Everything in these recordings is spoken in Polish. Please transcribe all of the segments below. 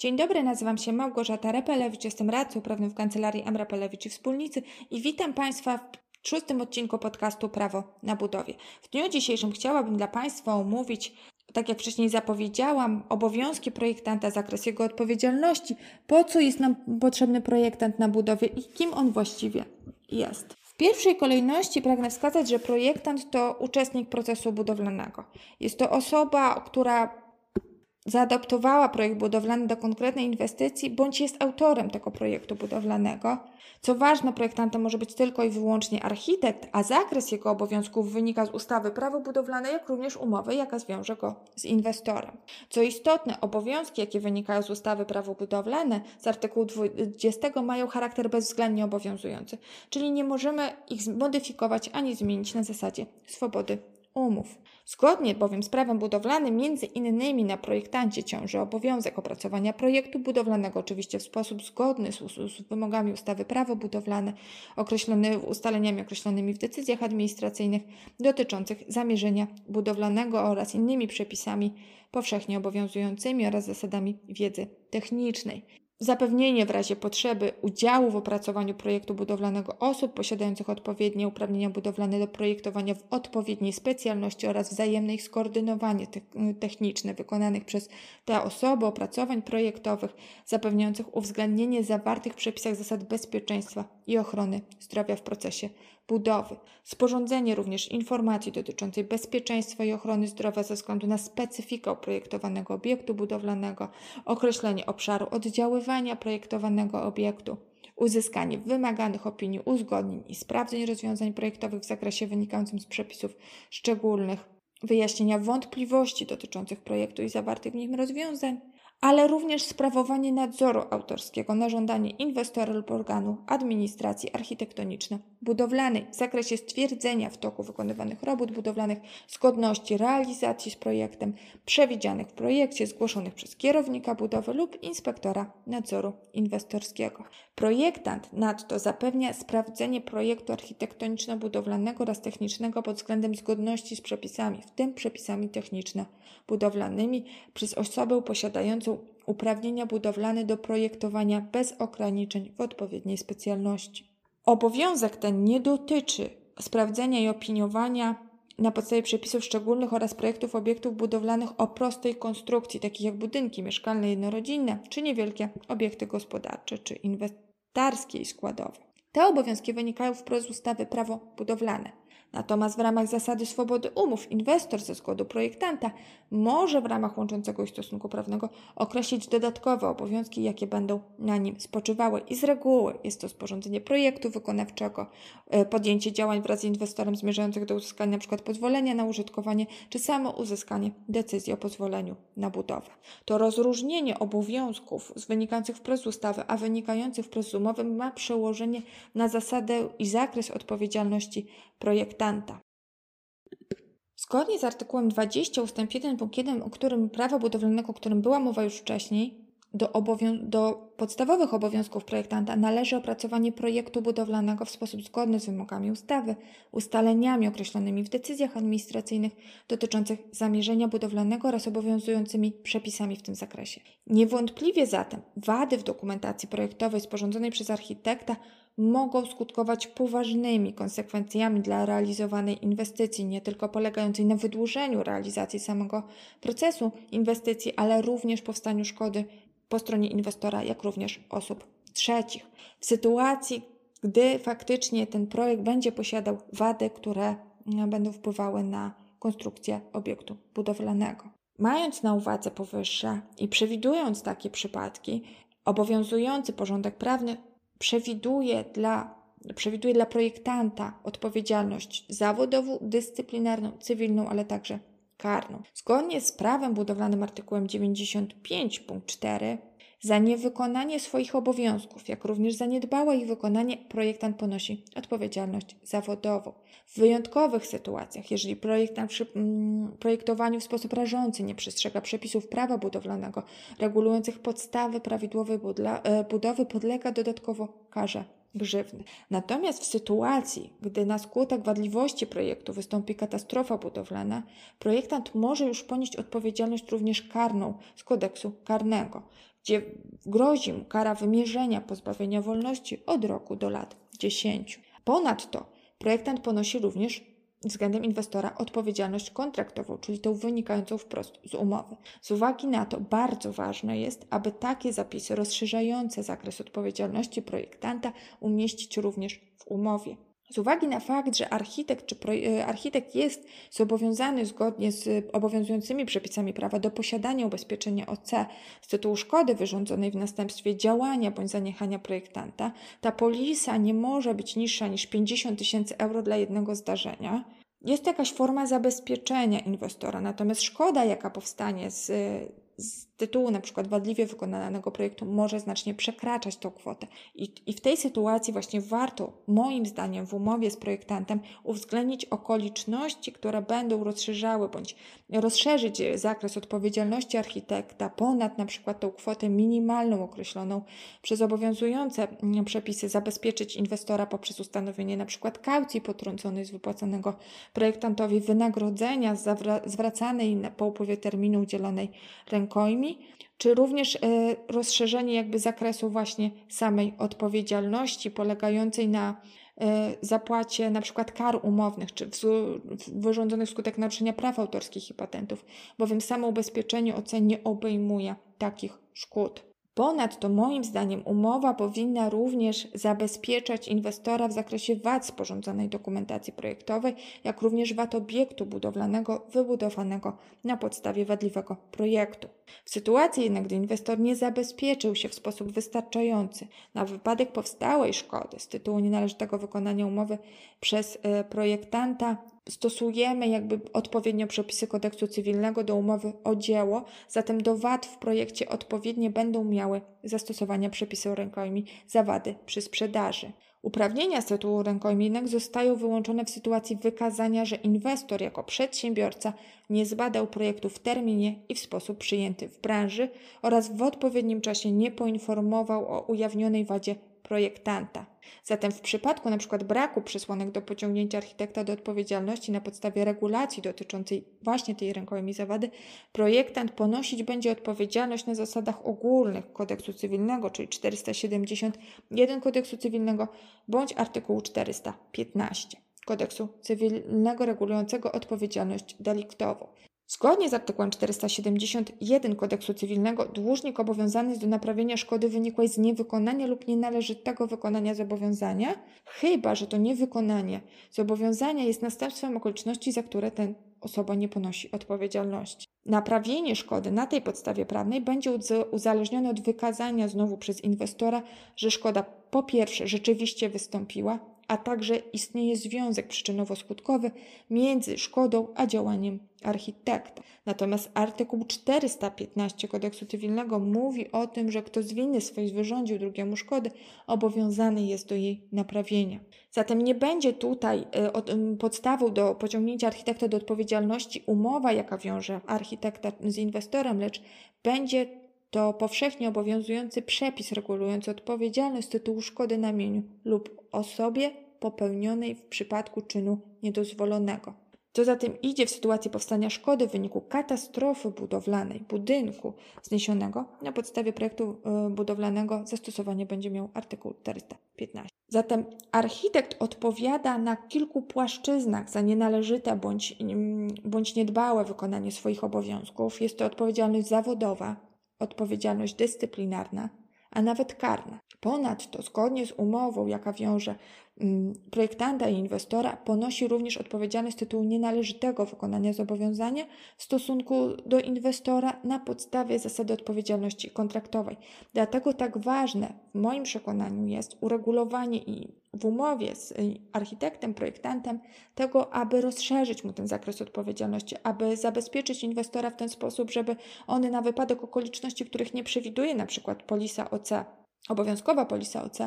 Dzień dobry, nazywam się Małgorzata Repelewicz, jestem radcą prawnym w kancelarii M. Repelewicz i Wspólnicy i witam Państwa w szóstym odcinku podcastu Prawo na budowie. W dniu dzisiejszym chciałabym dla Państwa omówić, tak jak wcześniej zapowiedziałam, obowiązki projektanta, zakres jego odpowiedzialności, po co jest nam potrzebny projektant na budowie i kim on właściwie jest. W pierwszej kolejności pragnę wskazać, że projektant to uczestnik procesu budowlanego. Jest to osoba, która zaadaptowała projekt budowlany do konkretnej inwestycji, bądź jest autorem tego projektu budowlanego. Co ważne, projektantem może być tylko i wyłącznie architekt, a zakres jego obowiązków wynika z ustawy prawo budowlane, jak również umowy, jaka zwiąże go z inwestorem. Co istotne, obowiązki, jakie wynikają z ustawy prawo budowlane z artykułu 20 mają charakter bezwzględnie obowiązujący, czyli nie możemy ich zmodyfikować ani zmienić na zasadzie swobody umów. Zgodnie bowiem z prawem budowlanym, między innymi na projektancie ciąży obowiązek opracowania projektu budowlanego, oczywiście w sposób zgodny z, z wymogami ustawy prawo budowlane, określony, ustaleniami określonymi w decyzjach administracyjnych dotyczących zamierzenia budowlanego oraz innymi przepisami powszechnie obowiązującymi oraz zasadami wiedzy technicznej zapewnienie w razie potrzeby udziału w opracowaniu projektu budowlanego osób posiadających odpowiednie uprawnienia budowlane do projektowania w odpowiedniej specjalności oraz wzajemne ich skoordynowanie techniczne wykonanych przez te osoby opracowań projektowych zapewniających uwzględnienie zawartych w przepisach zasad bezpieczeństwa i ochrony zdrowia w procesie budowy. Sporządzenie również informacji dotyczącej bezpieczeństwa i ochrony zdrowia ze względu na specyfikę projektowanego obiektu budowlanego, określenie obszaru oddziaływania projektowanego obiektu, uzyskanie wymaganych opinii, uzgodnień i sprawdzeń rozwiązań projektowych w zakresie wynikającym z przepisów szczególnych, wyjaśnienia wątpliwości dotyczących projektu i zawartych w nim rozwiązań, ale również sprawowanie nadzoru autorskiego na żądanie inwestora lub organu administracji architektoniczno-budowlanej w zakresie stwierdzenia w toku wykonywanych robót budowlanych zgodności realizacji z projektem przewidzianych w projekcie zgłoszonych przez kierownika budowy lub inspektora nadzoru inwestorskiego. Projektant nadto zapewnia sprawdzenie projektu architektoniczno-budowlanego oraz technicznego pod względem zgodności z przepisami, w tym przepisami techniczno-budowlanymi przez osobę posiadającą uprawnienia budowlane do projektowania bez ograniczeń w odpowiedniej specjalności. Obowiązek ten nie dotyczy sprawdzenia i opiniowania na podstawie przepisów szczególnych oraz projektów obiektów budowlanych o prostej konstrukcji, takich jak budynki mieszkalne jednorodzinne, czy niewielkie obiekty gospodarcze, czy inwestarskie i składowe. Te obowiązki wynikają wprost z ustawy prawo budowlane. Natomiast w ramach zasady swobody umów inwestor ze zgody projektanta może w ramach łączącego ich stosunku prawnego określić dodatkowe obowiązki, jakie będą na nim spoczywały. I z reguły jest to sporządzenie projektu wykonawczego, e, podjęcie działań wraz z inwestorem zmierzających do uzyskania np. pozwolenia na użytkowanie, czy samo uzyskanie decyzji o pozwoleniu na budowę. To rozróżnienie obowiązków wynikających wprost z ustawy, a wynikających wprost z umowy ma przełożenie na zasadę i zakres odpowiedzialności projektanta. Zgodnie z artykułem 20 ust. 1 punkt 1, o którym prawa budowlanego, o którym była mowa już wcześniej, do, do podstawowych obowiązków projektanta należy opracowanie projektu budowlanego w sposób zgodny z wymogami ustawy, ustaleniami określonymi w decyzjach administracyjnych dotyczących zamierzenia budowlanego oraz obowiązującymi przepisami w tym zakresie. Niewątpliwie zatem wady w dokumentacji projektowej sporządzonej przez architekta mogą skutkować poważnymi konsekwencjami dla realizowanej inwestycji, nie tylko polegającej na wydłużeniu realizacji samego procesu inwestycji, ale również powstaniu szkody po stronie inwestora, jak również osób trzecich. W sytuacji, gdy faktycznie ten projekt będzie posiadał wady, które no, będą wpływały na konstrukcję obiektu budowlanego. Mając na uwadze powyższe i przewidując takie przypadki, obowiązujący porządek prawny przewiduje dla, przewiduje dla projektanta odpowiedzialność zawodową, dyscyplinarną, cywilną, ale także karną. Zgodnie z prawem budowlanym artykułem 95 punkt 4 za niewykonanie swoich obowiązków, jak również za niedbałe ich wykonanie, projektant ponosi odpowiedzialność zawodową. W wyjątkowych sytuacjach, jeżeli projektant przy mm, projektowaniu w sposób rażący nie przestrzega przepisów prawa budowlanego regulujących podstawy prawidłowej e, budowy, podlega dodatkowo karze grzywny. Natomiast w sytuacji, gdy na skutek wadliwości projektu wystąpi katastrofa budowlana, projektant może już ponieść odpowiedzialność również karną z kodeksu karnego, gdzie grozi mu kara wymierzenia pozbawienia wolności od roku do lat 10. Ponadto projektant ponosi również względem inwestora odpowiedzialność kontraktową, czyli tą wynikającą wprost z umowy. Z uwagi na to bardzo ważne jest, aby takie zapisy rozszerzające zakres odpowiedzialności projektanta umieścić również w umowie. Z uwagi na fakt, że architekt, czy e, architekt jest zobowiązany zgodnie z obowiązującymi przepisami prawa do posiadania ubezpieczenia OC z tytułu szkody wyrządzonej w następstwie działania bądź zaniechania projektanta, ta polisa nie może być niższa niż 50 tysięcy euro dla jednego zdarzenia. Jest jakaś forma zabezpieczenia inwestora, natomiast szkoda, jaka powstanie z z tytułu przykład wadliwie wykonanego projektu może znacznie przekraczać tą kwotę. I, I w tej sytuacji właśnie warto, moim zdaniem, w umowie z projektantem uwzględnić okoliczności, które będą rozszerzały bądź rozszerzyć zakres odpowiedzialności architekta ponad na przykład tą kwotę minimalną określoną przez obowiązujące przepisy, zabezpieczyć inwestora poprzez ustanowienie przykład kaucji potrąconej z wypłaconego projektantowi wynagrodzenia zwracanej po upływie terminu udzielonej ręką czy również e, rozszerzenie jakby zakresu właśnie samej odpowiedzialności polegającej na e, zapłacie na przykład kar umownych, czy wyrządzonych wskutek naruszenia praw autorskich i patentów, bowiem samo ubezpieczenie OC nie obejmuje takich szkód. Ponadto, moim zdaniem, umowa powinna również zabezpieczać inwestora w zakresie wad sporządzonej dokumentacji projektowej, jak również wad obiektu budowlanego wybudowanego na podstawie wadliwego projektu. W sytuacji jednak, gdy inwestor nie zabezpieczył się w sposób wystarczający na wypadek powstałej szkody z tytułu nienależytego wykonania umowy przez e, projektanta, stosujemy jakby odpowiednio przepisy kodeksu cywilnego do umowy o dzieło, zatem do wad w projekcie odpowiednie będą miały zastosowania przepisy o rękojmi za wady przy sprzedaży. Uprawnienia z tytułu rękojminek zostają wyłączone w sytuacji wykazania, że inwestor jako przedsiębiorca nie zbadał projektu w terminie i w sposób przyjęty w branży oraz w odpowiednim czasie nie poinformował o ujawnionej wadzie projektanta. Zatem w przypadku np. braku przesłanek do pociągnięcia architekta do odpowiedzialności na podstawie regulacji dotyczącej właśnie tej rękojmi zawady, projektant ponosić będzie odpowiedzialność na zasadach ogólnych kodeksu cywilnego, czyli 471 kodeksu cywilnego bądź artykułu 415 kodeksu cywilnego regulującego odpowiedzialność deliktową. Zgodnie z artykułem 471 Kodeksu Cywilnego dłużnik obowiązany jest do naprawienia szkody wynikłej z niewykonania lub nienależytego wykonania zobowiązania, chyba że to niewykonanie zobowiązania jest następstwem okoliczności, za które ten osoba nie ponosi odpowiedzialności. Naprawienie szkody na tej podstawie prawnej będzie uzależnione od wykazania znowu przez inwestora, że szkoda po pierwsze rzeczywiście wystąpiła, a także istnieje związek przyczynowo-skutkowy między szkodą a działaniem architekta. Natomiast artykuł 415 kodeksu cywilnego mówi o tym, że kto z winy swojej wyrządził drugiemu szkody, obowiązany jest do jej naprawienia. Zatem nie będzie tutaj y, podstawą do pociągnięcia architekta do odpowiedzialności umowa, jaka wiąże architekta z inwestorem, lecz będzie to powszechnie obowiązujący przepis regulujący odpowiedzialność z tytułu szkody na mieniu lub osobie popełnionej w przypadku czynu niedozwolonego. Co za tym idzie w sytuacji powstania szkody w wyniku katastrofy budowlanej budynku zniesionego, na podstawie projektu e, budowlanego zastosowanie będzie miał artykuł 415. Zatem architekt odpowiada na kilku płaszczyznach za nienależyte bądź, bądź niedbałe wykonanie swoich obowiązków. Jest to odpowiedzialność zawodowa, odpowiedzialność dyscyplinarna, a nawet karna. Ponadto, zgodnie z umową, jaka wiąże projektanta i inwestora, ponosi również odpowiedzialność z tytułu nienależytego wykonania zobowiązania w stosunku do inwestora na podstawie zasady odpowiedzialności kontraktowej. Dlatego tak ważne w moim przekonaniu jest uregulowanie i w umowie z architektem, projektantem tego, aby rozszerzyć mu ten zakres odpowiedzialności, aby zabezpieczyć inwestora w ten sposób, żeby on na wypadek okoliczności, których nie przewiduje na przykład polisa OC, obowiązkowa polisa OC,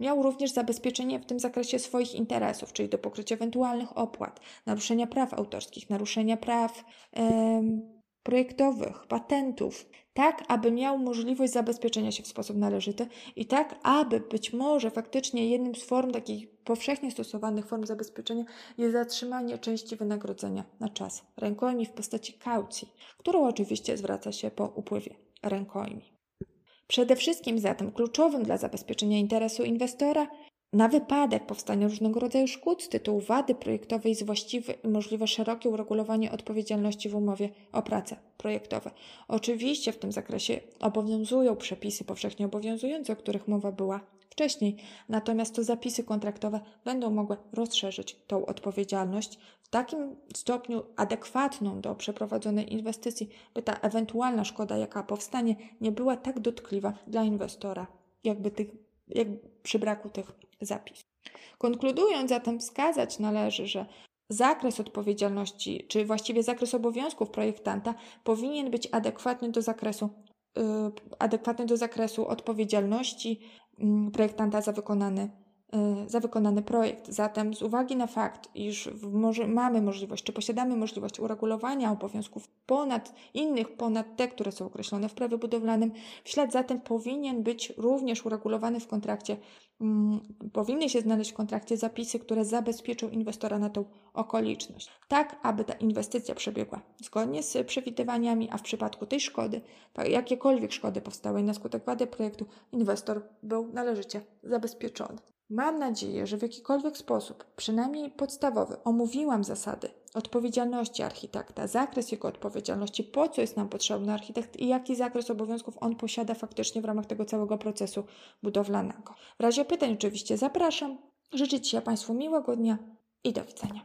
miał również zabezpieczenie w tym zakresie swoich interesów, czyli do pokrycia ewentualnych opłat, naruszenia praw autorskich, naruszenia praw projektowych, patentów, tak aby miał możliwość zabezpieczenia się w sposób należyty i tak aby być może faktycznie jednym z form takich powszechnie stosowanych form zabezpieczenia jest zatrzymanie części wynagrodzenia na czas rękojmi w postaci kaucji, którą oczywiście zwraca się po upływie rękojmi. Przede wszystkim zatem kluczowym dla zabezpieczenia interesu inwestora na wypadek powstania różnego rodzaju szkód z tytułu wady projektowej jest właściwe i możliwe szerokie uregulowanie odpowiedzialności w umowie o pracę projektowe. Oczywiście w tym zakresie obowiązują przepisy powszechnie obowiązujące, o których mowa była wcześniej, natomiast to zapisy kontraktowe będą mogły rozszerzyć tą odpowiedzialność w takim stopniu adekwatną do przeprowadzonej inwestycji, by ta ewentualna szkoda, jaka powstanie, nie była tak dotkliwa dla inwestora, jakby tych, jak przy braku tych zapisów. Konkludując zatem, wskazać należy, że zakres odpowiedzialności, czy właściwie zakres obowiązków projektanta powinien być adekwatny do zakresu, yy, adekwatny do zakresu odpowiedzialności yy, projektanta za wykonany za wykonany projekt. Zatem z uwagi na fakt, iż może, mamy możliwość, czy posiadamy możliwość uregulowania obowiązków ponad innych, ponad te, które są określone w prawie budowlanym, w ślad zatem powinien być również uregulowany w kontrakcie, um, powinny się znaleźć w kontrakcie zapisy, które zabezpieczą inwestora na tą okoliczność, tak aby ta inwestycja przebiegła zgodnie z przewidywaniami, a w przypadku tej szkody, jakiekolwiek szkody powstałej na skutek wady projektu, inwestor był należycie zabezpieczony. Mam nadzieję, że w jakikolwiek sposób, przynajmniej podstawowy, omówiłam zasady odpowiedzialności architekta, zakres jego odpowiedzialności, po co jest nam potrzebny architekt i jaki zakres obowiązków on posiada faktycznie w ramach tego całego procesu budowlanego. W razie pytań oczywiście zapraszam. Życzę Ci Państwu miłego dnia i do widzenia.